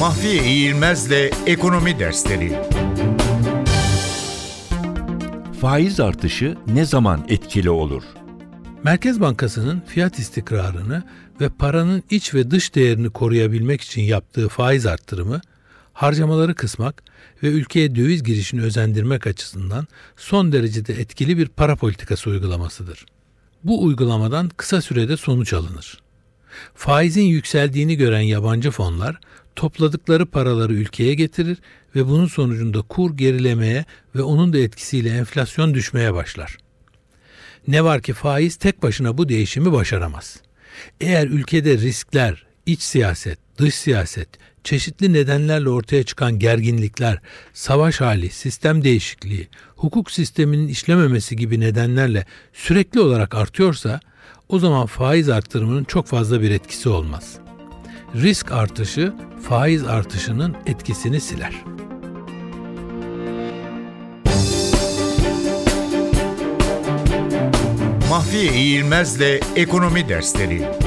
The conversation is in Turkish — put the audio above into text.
Mahfiye İğilmez'le Ekonomi Dersleri Faiz artışı ne zaman etkili olur? Merkez Bankası'nın fiyat istikrarını ve paranın iç ve dış değerini koruyabilmek için yaptığı faiz arttırımı, harcamaları kısmak ve ülkeye döviz girişini özendirmek açısından son derecede etkili bir para politikası uygulamasıdır. Bu uygulamadan kısa sürede sonuç alınır. Faizin yükseldiğini gören yabancı fonlar topladıkları paraları ülkeye getirir ve bunun sonucunda kur gerilemeye ve onun da etkisiyle enflasyon düşmeye başlar. Ne var ki faiz tek başına bu değişimi başaramaz. Eğer ülkede riskler, iç siyaset, dış siyaset, çeşitli nedenlerle ortaya çıkan gerginlikler, savaş hali, sistem değişikliği, hukuk sisteminin işlememesi gibi nedenlerle sürekli olarak artıyorsa o zaman faiz arttırımının çok fazla bir etkisi olmaz. Risk artışı faiz artışının etkisini siler. Mahfiye İğilmez'le Ekonomi Dersleri